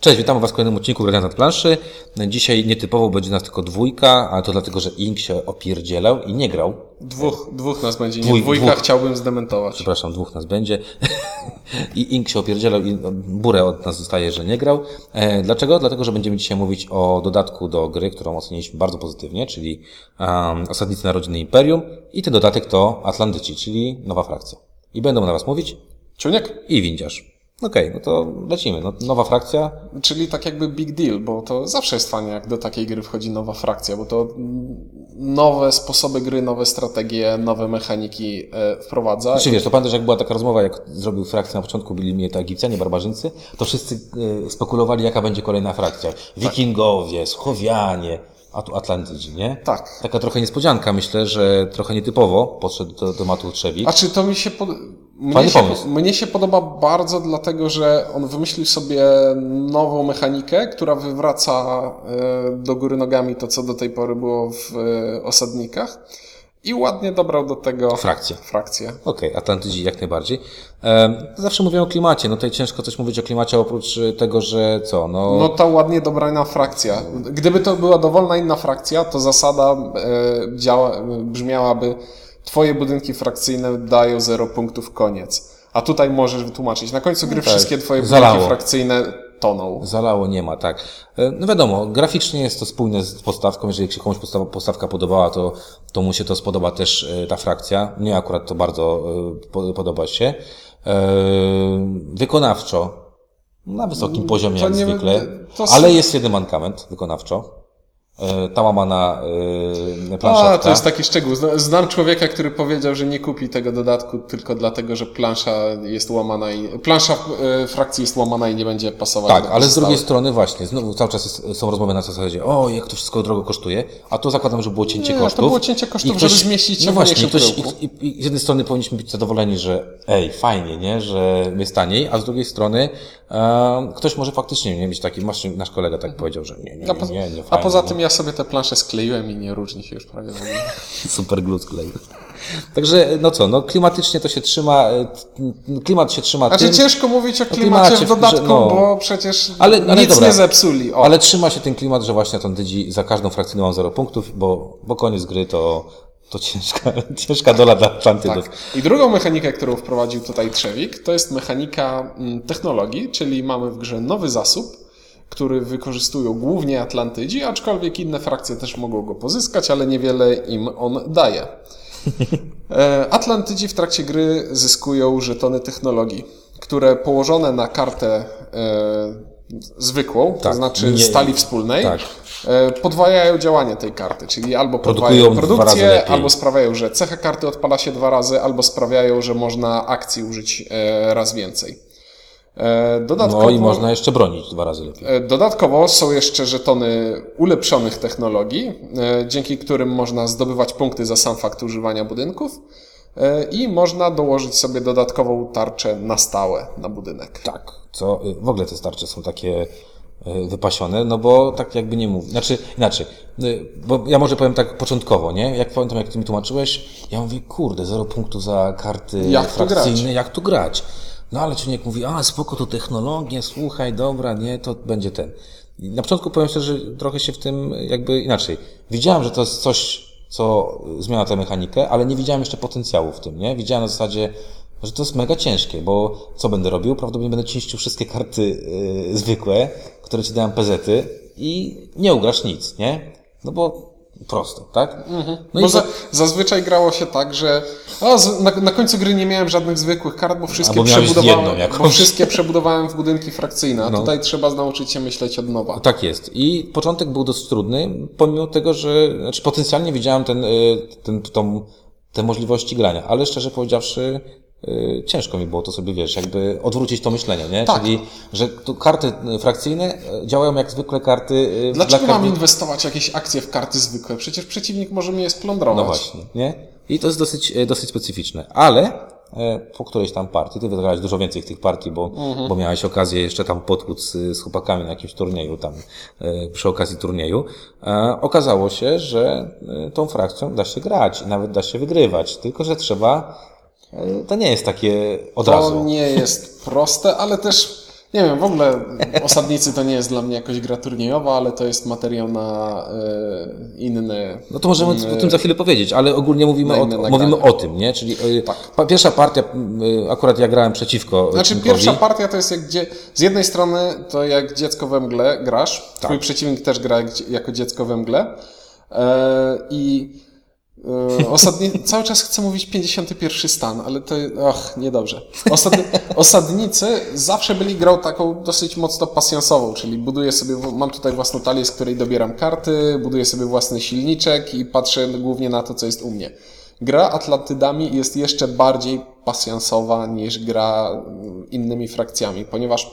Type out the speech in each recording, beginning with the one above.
Cześć, witam Was w kolejnym odcinku Grania nad planszy. Dzisiaj nietypowo będzie nas tylko dwójka, a to dlatego, że Ink się opierdzielał i nie grał. Dwóch, dwóch nas będzie, nie Dwój- dwójka dwóch. chciałbym zdementować. Przepraszam, dwóch nas będzie. I Ink się opierdzielał i no, burę od nas zostaje, że nie grał. E, dlaczego? Dlatego, że będziemy dzisiaj mówić o dodatku do gry, którą oceniliśmy bardzo pozytywnie, czyli um, Osadnicy Narodziny Imperium. I ten dodatek to Atlantyci, czyli nowa frakcja. I będą na Was mówić Ciuniek? i Windziarz. Okej, no to lecimy. No, nowa frakcja, Czyli tak jakby big deal, bo to zawsze jest fajnie, jak do takiej gry wchodzi nowa frakcja, bo to nowe sposoby gry, nowe strategie, nowe mechaniki e, wprowadza. Znaczy wiesz, to pamiętasz jak była taka rozmowa, jak zrobił frakcję na początku, byli mnie to Egipcjanie, barbarzyńcy, to wszyscy e, spekulowali, jaka będzie kolejna frakcja. Wikingowie, Słowianie, a tu Atlantyci, nie? Tak. Taka trochę niespodzianka, myślę, że trochę nietypowo podszedł do tematu Trzewik. A czy to mi się, pod... mnie, Fajny się, pomysł. mnie się podoba bardzo, dlatego że on wymyślił sobie nową mechanikę, która wywraca e, do góry nogami to, co do tej pory było w e, osadnikach i ładnie dobrał do tego Frakcję. frakcję. Okej, Atlantyci jak najbardziej. E, zawsze mówię o klimacie, no tutaj ciężko coś mówić o klimacie oprócz e, tego, że co, no... No ta ładnie dobrana frakcja. Gdyby to była dowolna inna frakcja, to zasada e, działa, brzmiałaby twoje budynki frakcyjne dają 0 punktów, koniec. A tutaj możesz wytłumaczyć. Na końcu gry tak. wszystkie twoje Zalało. budynki frakcyjne toną. Zalało nie ma, tak. E, No wiadomo, graficznie jest to spójne z postawką. Jeżeli się komuś postawa, postawka podobała, to, to mu się to spodoba też e, ta frakcja. Mnie akurat to bardzo e, po- podoba się. Wykonawczo, na wysokim poziomie Mm, to jak nie- zwykle, to ale jest jeden mankament wykonawczo. E, Ta łamana e, planszetka. A, to jest taki szczegół. Zna- Znam człowieka, który powiedział, że nie kupi tego dodatku tylko dlatego, że plansza jest łamana i plansza e, frakcji jest łamana i nie będzie pasować Tak, ale z drugiej strony właśnie, znowu cały czas jest, są rozmowy na zasadzie, o, jak to wszystko drogo kosztuje, a to zakładam, że było cięcie Nie, to kosztów. było cięcie kosztów, I żeby zmieścić No właśnie, ktoś, i, i, i z jednej strony powinniśmy być zadowoleni, że ej, fajnie, nie, że jest taniej, a z drugiej strony e, ktoś może faktycznie nie mieć taki, nasz kolega tak powiedział, że nie, nie, A, nie, nie, nie a fajnie, poza nie. tym ja sobie te plansze skleiłem i nie różni się już prawie w ogóle. Super glut skleił. Także, no co, no klimatycznie to się trzyma, e, klimat się trzyma Znaczy tym, ciężko mówić o klimacie klimacie, w dodatku, no. bo przecież Ale- ale nic dobra. nie zepsuli. O. Ale trzyma się ten klimat, że właśnie Atlantydzi za każdą frakcyjną mam 0 punktów, bo, bo koniec gry to, to ciężka, ciężka dola dla Atlantydów. Tak. I drugą mechanikę, którą wprowadził tutaj Trzewik, to jest mechanika mm, technologii, czyli mamy w grze nowy zasób, który wykorzystują głównie Atlantydzi, aczkolwiek inne frakcje też mogą go pozyskać, ale niewiele im on daje. E, Atlantydzi w trakcie gry zyskują żetony technologii, które położone na kartę e, zwykłą, to Tak, znaczy nie- stali wspólnej, tak. e, podwajają działanie tej karty, czyli albo podwajają produkcję, albo sprawiają, że cecha karty odpala się dwa razy, albo sprawiają, że można akcji użyć e, raz więcej. E, Dodatkowo, No i można jeszcze bronić dwa razy lepiej. e, dodatkowo są jeszcze żetony ulepszonych technologii, e, dzięki którym można zdobywać punkty za sam fakt używania budynków i można dołożyć sobie dodatkową tarczę na stałe na budynek. Tak, co y, w ogóle te starcze są takie y, wypasione, no bo tak jakby nie mówię. Znaczy, inaczej, y, bo ja może powiem tak początkowo, nie? Jak pamiętam, jak ty mi tłumaczyłeś, ja mówię, kurde, zero punktów za karty Jak tu frakcyjne, grać? jak tu grać? No ale człowiek mówi, a spoko, to technologie, słuchaj, dobra, nie, to będzie ten. I na początku powiem szczerze, że trochę się w tym jakby inaczej. Widziałem, że to jest coś, co zmienia tę mechanikę, ale nie widziałem jeszcze potencjału w tym, nie? Widziałem na zasadzie, że to jest mega ciężkie, bo co będę robił? Prawdopodobnie będę czyścił wszystkie karty yy, zwykłe, które ci dają PZ-y i nie ugrasz nic, nie? No bo prosto, tak? No Mhm. Bo i za, za, zazwyczaj grało się tak, że a, z, na, na końcu gry nie miałem żadnych zwykłych kart, bo wszystkie, przebudowałem, bo wszystkie przebudowałem w budynki frakcyjne, a No. tutaj trzeba nauczyć się myśleć od nowa. tak jest. I początek był dosyć trudny, pomimo tego, że znaczy potencjalnie widziałem ten, yy, ten, tą, te możliwości grania, ale szczerze powiedziawszy, ciężko mi było to sobie, wiesz, jakby odwrócić to myślenie, nie? Tak. Czyli, że tu karty y, frakcyjne y, działają jak zwykle karty Dlaczego dla mam karty... inwestować jakieś akcje w karty zwykłe? Przecież przeciwnik może mnie splądrować. No właśnie, nie? I to jest dosyć, dosyć specyficzne. Ale po którejś tam partii, ty wygrałeś dużo więcej tych partii, bo, bo miałeś okazję jeszcze tam potłuc z, z chłopakami na jakimś turnieju, tam przy okazji turnieju. Okazało się, że tą frakcją da się grać i nawet da się wygrywać, tylko że trzeba, to nie jest takie od To razu. nie jest proste, ale też Nie wiem, w ogóle Osadnicy to nie jest dla mnie jakoś gra turniejowa, ale to jest materiał na e, inne... No to możemy inne- o tym za chwilę powiedzieć, ale ogólnie mówimy, Na o, mówimy o tym, nie? Czyli y, pa- pierwsza partia, y, akurat ja grałem przeciwko Znaczy pierwsza partia to jest jak gdzie, z jednej strony to jak dziecko we mgle grasz, twój Tak. przeciwnik też gra jak, jako dziecko we mgle i osadni, cały czas chcę mówić 51 stan, ale to, ach, niedobrze. Osadni, osadnicy zawsze byli grą taką dosyć mocno pasjansową, czyli buduję sobie, mam tutaj własną talię, z której dobieram karty, buduję sobie własny silniczek i patrzę głównie na to, co jest u mnie. Gra Atlantydami jest jeszcze bardziej pasjansowa niż gra mm, innymi frakcjami, ponieważ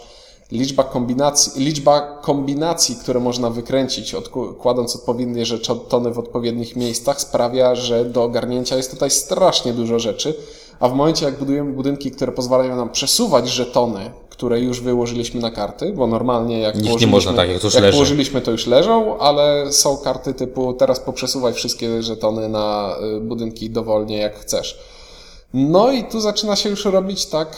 liczba kombinacji, liczba kombinacji, które można wykręcić, kładąc odpowiednie żetony w odpowiednich miejscach, sprawia, że do ogarnięcia jest tutaj strasznie dużo rzeczy. A w momencie, jak budujemy budynki, które pozwalają nam przesuwać żetony, które już wyłożyliśmy na karty, bo normalnie jak nie położyliśmy, można tak, jak to już jak leży. położyliśmy, to już leżą, ale są karty typu teraz poprzesuwaj wszystkie żetony na y, budynki dowolnie jak chcesz. No i tu zaczyna się już robić tak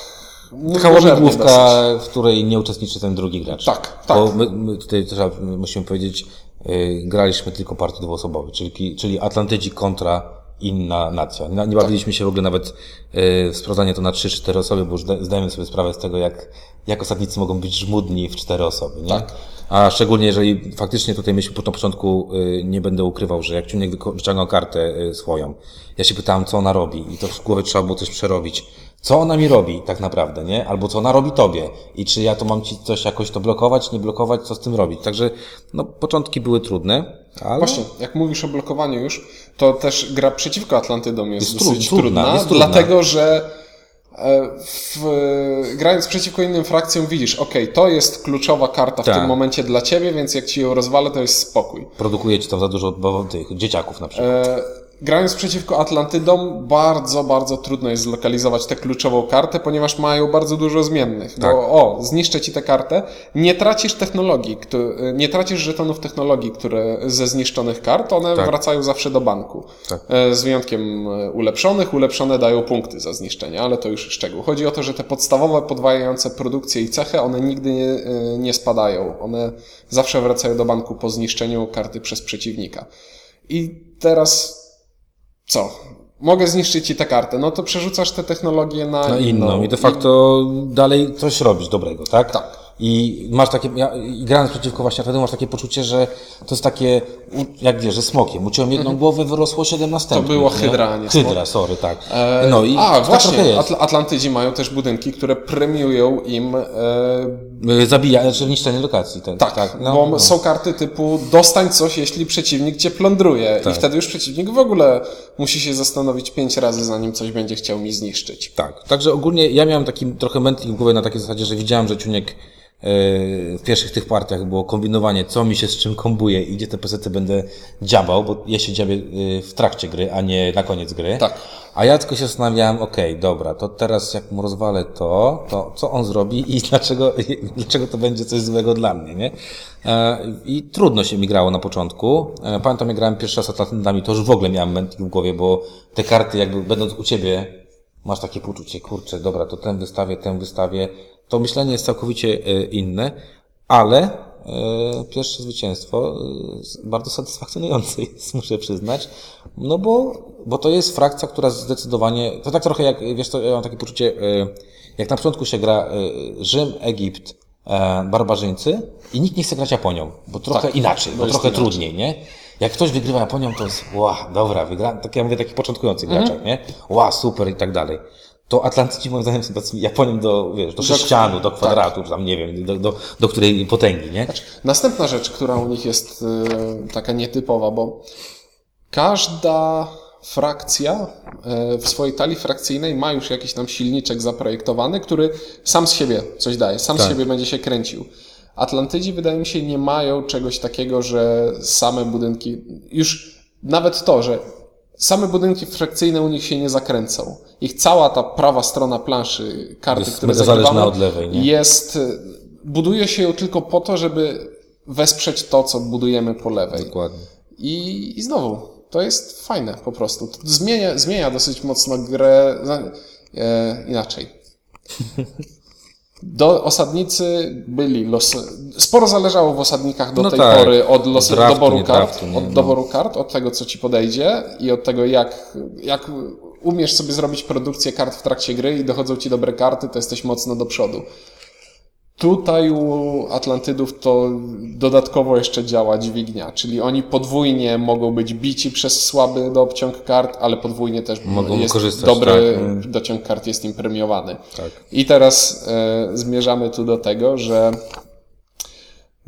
Łamigłówka, dosyć. w której nie uczestniczy ten drugi gracz. Tak, tak. Bo my, my tutaj trzeba, musimy powiedzieć, yy, graliśmy tylko partię dwuosobową, czyli, czyli Atlantydzi kontra inna nacja. Nie, nie bawiliśmy się w ogóle nawet yy, w sprawdzanie to na 3-4 osoby, bo już zda- zdajemy sobie sprawę z tego, jak, jak osadnicy mogą być żmudni w 4 osoby. Nie? Tak. A szczególnie, jeżeli faktycznie tutaj po- na początku, yy, nie będę ukrywał, że jak Ciunek wyciągał kartę yy, swoją, ja się pytałem, co ona robi i to w głowie trzeba było coś przerobić. Co ona mi robi tak naprawdę, nie? Albo co ona robi tobie i czy ja to mam ci coś jakoś to blokować, nie blokować, co z tym robić. Także, no, początki były trudne, ale... Właśnie, jak mówisz o blokowaniu już, to też gra przeciwko Atlantydom jest, Jest dosyć trudna, trudna, jest trudna. dlatego że e, w, grając przeciwko innym frakcjom widzisz, ok, to jest kluczowa karta w Tak. tym momencie dla ciebie, więc jak ci ją rozwalę, to jest spokój. Produkuje ci tam za dużo tych dzieciaków na przykład. E, grając przeciwko Atlantydom, bardzo, bardzo trudno jest zlokalizować tę kluczową kartę, ponieważ mają bardzo dużo zmiennych. Tak. Bo o, zniszczę ci tę kartę, nie tracisz technologii, nie tracisz żetonów technologii, które ze zniszczonych kart, one Tak. wracają zawsze do banku. Tak. E, Z wyjątkiem e, ulepszonych. Ulepszone dają punkty za zniszczenie, ale to już szczegół. Chodzi o to, że te podstawowe, podwajające produkcję i cechy, one nigdy nie, e, nie spadają. One zawsze wracają do banku po zniszczeniu karty przez przeciwnika. I teraz co? Mogę zniszczyć ci tę kartę, no to przerzucasz te technologie na, Na inną i de facto dalej coś robisz dobrego, tak? Tak. I masz takie, ja, i grając przeciwko właśnie wtedy masz takie poczucie, że to jest takie, jak wiesz, że smokiem. Uciąłem jedną głowę, wyrosło siedem następnych. Mhm. było nie? hydra, nie smok. Hydra, sorry, tak. E, No i A, tak właśnie, trochę jest. Atl- Atlantydzi mają też budynki, które premiują im e, Zabija, znaczy niszczenie lokacji. Ten, Tak, tak no, bo no. są karty typu dostań coś, jeśli przeciwnik cię plądruje. Tak. I wtedy już przeciwnik w ogóle musi się zastanowić pięć razy, zanim coś będzie chciał mi zniszczyć. Tak, także ogólnie ja miałem taki trochę mętlik w głowie na takiej zasadzie, że widziałem, że Ciuniek w pierwszych tych partiach było kombinowanie, co mi się z czym kombuje i gdzie te pesety będę dziabał, bo ja się dziabię e, w trakcie gry, a nie na koniec gry. Tak. A ja tylko się zastanawiałem, okej, dobra, to teraz jak mu rozwalę to, to co on zrobi i dlaczego, dlaczego to będzie coś złego dla mnie, nie? E, I trudno się mi grało na początku. E, Pamiętam, jak grałem pierwszy raz z Atlantydami, to już w ogóle miałem mętlik w głowie, bo te karty jakby będąc u ciebie, masz takie poczucie, kurczę, dobra, to ten wystawię, ten wystawię. To myślenie jest całkowicie e, inne, ale e, pierwsze zwycięstwo e, bardzo satysfakcjonujące jest, muszę przyznać. No bo, bo to jest frakcja, która zdecydowanie, to tak trochę jak, wiesz co, ja mam takie poczucie, jak na początku się gra Rzym, Egipt, barbarzyńcy i nikt nie chce grać Japonią, bo trochę Tak, inaczej, bo trochę inaczej. trudniej, nie? Jak ktoś wygrywa Japonią, to jest, ła, dobra, wygra, tak ja mówię takich początkujących Mhm. graczach, nie? Ła, super i tak dalej. To Atlantyci moim zdaniem są tacy Japonią do, wiesz, do sześcianu, do kwadratu, czy tam nie wiem, do, do, do której potęgi, nie? Następna rzecz, która u nich jest e, taka nietypowa, bo każda frakcja e, w swojej talii frakcyjnej ma już jakiś tam silniczek zaprojektowany, który sam z siebie coś daje, sam z Tak. siebie będzie się kręcił. Atlantydzi, wydaje mi się, nie mają czegoś takiego, że same budynki, już nawet to, że same budynki frakcyjne u nich się nie zakręcą. Ich cała ta prawa strona planszy, karty, Jest które zagrywamy, od lewej, nie? jest, e, buduje się ją tylko po to, żeby wesprzeć to, co budujemy po lewej. Dokładnie. I, i znowu, to jest fajne po prostu. To zmienia, zmienia dosyć mocno grę. E, inaczej. Do, osadnicy byli los... Sporo zależało w osadnikach do No tej tak. pory od losu Draftu, doboru nie kart, draftu, nie? od No. doboru kart, od tego, co ci podejdzie i od tego, jak, jak umiesz sobie zrobić produkcję kart w trakcie gry i dochodzą ci dobre karty, to jesteś mocno do przodu. Tutaj u Atlantydów to dodatkowo jeszcze działa dźwignia, czyli oni podwójnie mogą być bici przez słaby do obciąg kart, ale podwójnie też Mogą jest korzystać, dobry tak. dociąg kart jest im premiowany. Tak. I teraz e, zmierzamy tu do tego, że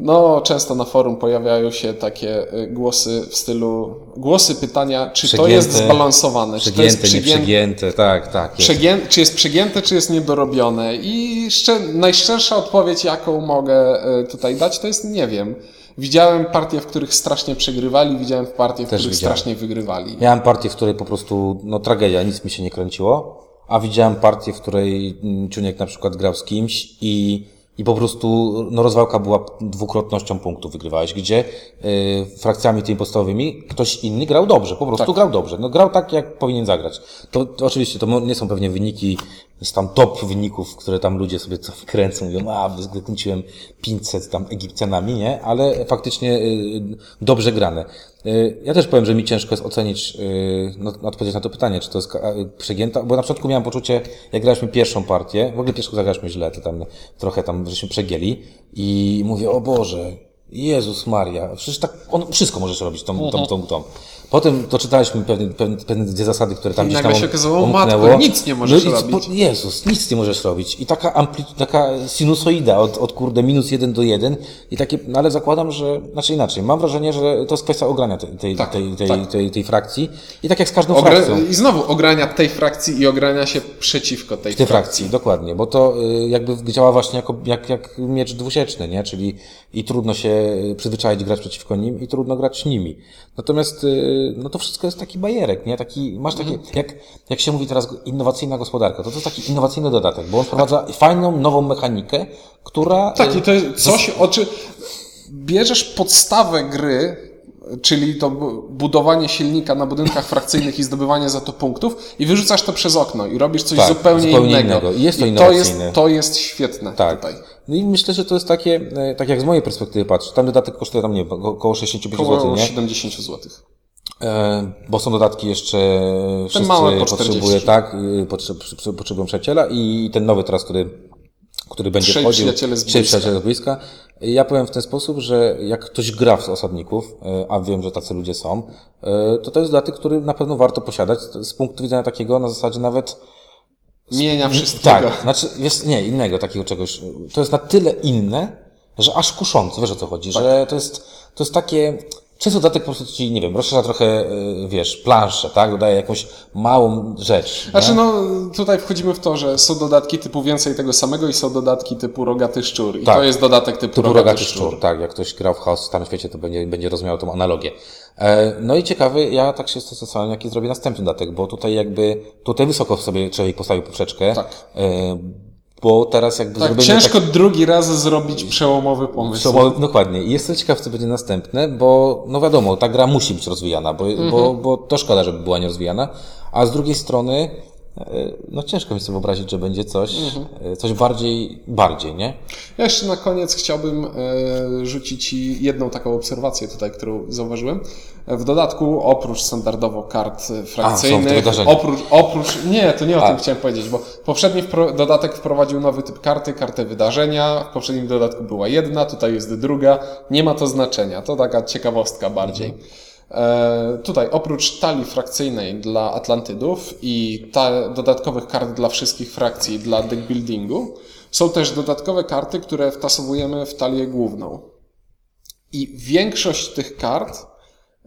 no, często na forum pojawiają się takie e, głosy w stylu, głosy pytania, czy to Przegięte, jest zbalansowane, czy to jest przegięte, tak, tak. Jest. Przegię... Czy jest przegięte, czy jest niedorobione? I szczer... najszczersza odpowiedź, jaką mogę e, tutaj dać, to jest nie wiem. Widziałem partie, w których strasznie przegrywali, widziałem partie, w Też których widziałem. strasznie wygrywali. Miałem partię, w której po prostu, no tragedia, nic mi się nie kręciło, a widziałem partię, w której mm, Ciuniek na przykład grał z kimś i, i po prostu, no rozwałka była dwukrotnością punktów wygrywałeś, gdzie y, frakcjami tymi podstawowymi ktoś inny grał dobrze, po prostu grał dobrze. No grał tak, jak powinien zagrać. To, to oczywiście, to nie są pewnie wyniki, z tam top wyników, które tam ludzie sobie co kręcą, mówią, a wykręciłem 500 tam Egipcjanami, nie? Ale faktycznie y, dobrze grane. Y, Ja też powiem, że mi ciężko jest ocenić, y, no, odpowiedzieć na to pytanie, czy to jest przegięta, bo na początku miałem poczucie, jak graliśmy pierwszą partię, w ogóle pierwszą zagraliśmy źle, to tam trochę tam żeśmy przegięli i mówię, o Boże, Jezus Maria, przecież tak, on, wszystko możesz robić tą, tą, tą, tą. Potem doczytaliśmy pewne, pewne, pewne zasady, które tam I gdzieś tam się okazało, matko, nic nie możesz no robić. spo- Jezus, nic nie możesz robić. I taka ampli, taka sinusoida od, od kurde minus jeden do jeden i takie, no ale zakładam, że, znaczy inaczej, mam wrażenie, że to jest kwestia ogrania tej, tej, Tak, tej, tej, tak. tej, tej frakcji i tak jak z każdą Ogra... frakcją. I znowu ogrania tej frakcji i ogrania się przeciwko tej tej frakcji. frakcji, dokładnie, bo to y, jakby działa właśnie jako, jak, jak miecz dwusieczny, nie? Czyli i trudno się przyzwyczaić grać przeciwko nim i trudno grać nimi. Natomiast y, no to wszystko jest taki bajerek, nie? Taki, masz taki, jak, jak się mówi teraz innowacyjna gospodarka, to to jest taki innowacyjny dodatek, bo on wprowadza fajną, nową mechanikę, która... Tak, y, i to jest coś, o czym bierzesz podstawę gry, czyli to bu- budowanie silnika na budynkach frakcyjnych i zdobywanie za to punktów i wyrzucasz to przez okno i robisz coś Tak, zupełnie, zupełnie innego. innego. I jest to to innowacyjne. jest, to jest świetne Tak. tutaj. No i myślę, że to jest takie, e, tak jak z mojej perspektywy patrzę, tam dodatek kosztuje tam, nie około 65 zł, Około nie? 70 zł. E, bo są dodatki jeszcze wszyscy małe po potrzebuje, 40. tak, potrzebują przyjaciela i ten nowy teraz, który, który będzie Trzej wchodził. przyjaciele z Trzej przyjaciele z boiska. Ja powiem w ten sposób, że jak ktoś gra w osadników, e, a wiem, że tacy ludzie są, e, to to jest dodatek, który na pewno warto posiadać z punktu widzenia takiego na zasadzie nawet Mienia wszystkiego. tak, znaczy, jest, nie, innego takiego czegoś. To jest na tyle inne, że aż kuszące, wiesz o co chodzi, Tak. że to jest, to jest takie, często dodatek po prostu ci, nie wiem, rozszerza trochę, y, wiesz, planszę, tak, dodaje jakąś małą rzecz. nie? Znaczy no, tutaj wchodzimy w to, że są dodatki typu więcej tego samego i są dodatki typu rogaty szczur. I Tak. to jest dodatek typu, Typu rogaty, rogaty szczur. szczur, tak, jak ktoś grał w chaos w Starym Świecie, to będzie, będzie rozumiał tą analogię. E, no i ciekawy, ja tak się zastanawiam, jaki zrobię następny dodatek, bo tutaj jakby, tutaj wysoko w sobie człowiek postawił poprzeczkę. Tak. Bo teraz jakby Tak, ciężko drugi raz zrobić przełomowy pomysł. Przełomowy, dokładnie. I jestem ciekaw, co będzie następne, bo no wiadomo, ta gra musi być rozwijana, bo, bo, bo to szkoda, żeby była nierozwijana. A z drugiej strony, no ciężko mi sobie wyobrazić, że będzie coś, e, coś bardziej, bardziej, nie? Ja jeszcze na koniec chciałbym e, rzucić Ci jedną taką obserwację tutaj, którą zauważyłem. W dodatku, oprócz standardowo kart e, frakcyjnych, wydarzenia. oprócz, oprócz, nie, to nie o A. tym chciałem powiedzieć, bo poprzedni dodatek wprowadził nowy typ karty, kartę wydarzenia, w poprzednim dodatku była jedna, tutaj jest druga, nie ma to znaczenia, to taka ciekawostka bardziej. E, tutaj oprócz talii frakcyjnej dla Atlantydów i dodatkowych kart dla wszystkich frakcji dla deck buildingu, są też dodatkowe karty, które wtasowujemy w talię główną. I większość tych kart,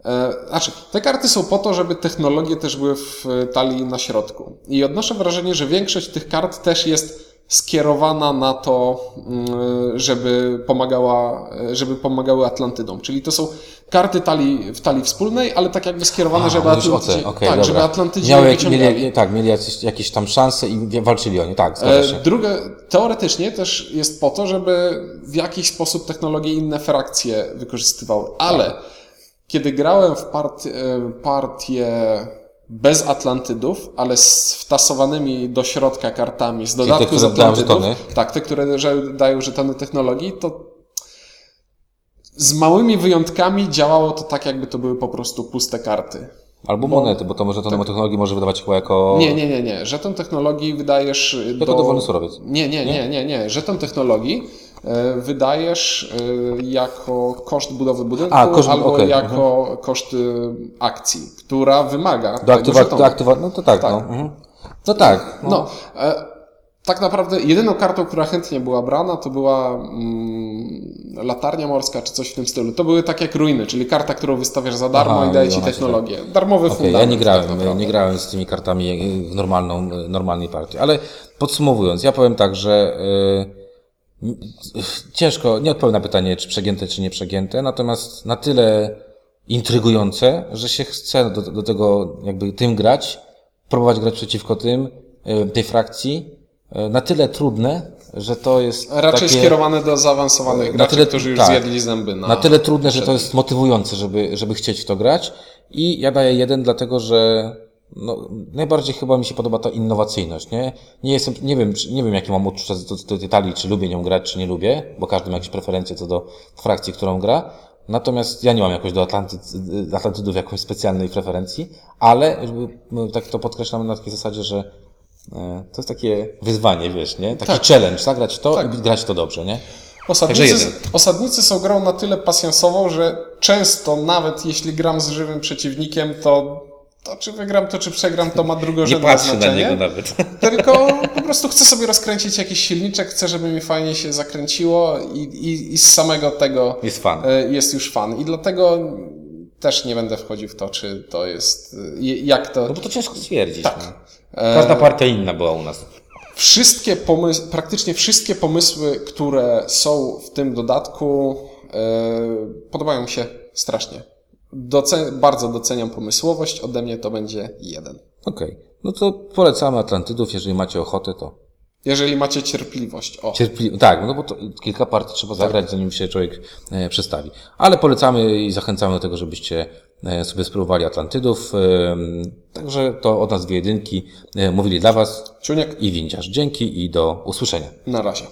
e, znaczy, te karty są po to, żeby technologie też były w e, talii na środku. I odnoszę wrażenie, że większość tych kart też jest skierowana na to, mm, żeby pomagała, e, żeby pomagały Atlantydom. Czyli to są karty talii, w talii wspólnej, ale tak jakby skierowane, żeby mówisz o Atlantydzi, te, okej, tak, dobra. żeby Atlantydzi Miały, nie jak- mieli, tak, mieli jakieś, jakieś tam szanse i walczyli o nie, tak, zgadza E. Drugie, teoretycznie też jest po to, żeby w jakiś sposób technologie inne frakcje wykorzystywały, ale kiedy grałem w part, e, partię bez Atlantydów, ale z wtasowanymi do środka kartami z dodatku które z Atlantydów. Tak, te, które że dają żetony technologii, to z małymi wyjątkami działało to tak, jakby to były po prostu puste karty. Albo monety, bo to może to tak. technologii może wydawać chyba jako... Nie, nie, nie, nie. Żeton technologii wydajesz Jako do... dowolny surowiec. Nie, nie, nie, nie, nie. Żeton technologii e, wydajesz e, jako koszt budowy budynku A, koszt- albo okej, jako koszt y, akcji, która wymaga Do tego aktywa... żetonu. Do aktywa... No to tak, Tak. no. Mhm. No tak. No. No, e, tak naprawdę jedyną kartą, która chętnie była brana, to była mm, latarnia morska czy coś w tym stylu. To były tak jak ruiny, czyli karta, którą wystawiasz za darmo Aha, i daje i ci technologię. Darmowy Okej, fundament. ja nie grałem, tak nie grałem z tymi kartami w normalną, normalnej partii, ale podsumowując, ja powiem tak, że y, ciężko, nie odpowiem na pytanie, czy przegięte, czy nie przegięte, natomiast na tyle intrygujące, że się chce do, do tego jakby tym grać, próbować grać przeciwko tym, tej frakcji, na tyle trudne, że to jest Raczej takie... skierowane do zaawansowanych Na graczy, tyle- którzy już tak. zjedli zęby na... Na tyle trudne, że to jest motywujące, żeby, żeby chcieć w to grać. I ja daję jeden, dlatego że no, najbardziej chyba mi się podoba ta innowacyjność, nie? Nie jestem, nie wiem, nie wiem jakie mam odczucia do, do tej talii, czy lubię nią grać, czy nie lubię, bo każdy ma jakieś preferencje co do frakcji, którą gra. Natomiast ja nie mam jakoś do Atlanty, Atlantydów jakąś specjalnej preferencji, ale no, tak to podkreślam na takiej zasadzie, że e, to jest takie wyzwanie, wiesz, nie? Taki challenge, zagrać w to i grać to dobrze, nie? Osadnicy, osadnicy są grą na tyle pasjansową, że często nawet jeśli gram z żywym przeciwnikiem, to, to czy wygram, to czy przegram, to ma drugorzędne znaczenie. nawet. Tylko po prostu chcę sobie rozkręcić jakiś silniczek, chcę, żeby mi fajnie się zakręciło i, i, i z samego tego Jest fan. e, jest już fan. I dlatego też nie będę wchodził w to, czy to jest, e, jak to... No bo to ciężko stwierdzić. Tak. No. Każda partia inna była u nas. Wszystkie pomysły, praktycznie wszystkie pomysły, które są w tym dodatku, e, podobają mi się strasznie. Docen- bardzo doceniam pomysłowość, ode mnie to będzie jeden. Okej. No to polecamy Atlantydów, jeżeli macie ochotę, to Jeżeli macie cierpliwość. O. cierpli... Tak, no bo to kilka partii trzeba zagrać, zanim się człowiek e, przestawi. Ale polecamy i zachęcamy do tego, żebyście e, sobie spróbowali Atlantydów. Em, Także to od nas dwie jedynki. E, Mówili dla Was Czuniek, i Windziarz. Dzięki i do usłyszenia. na razie.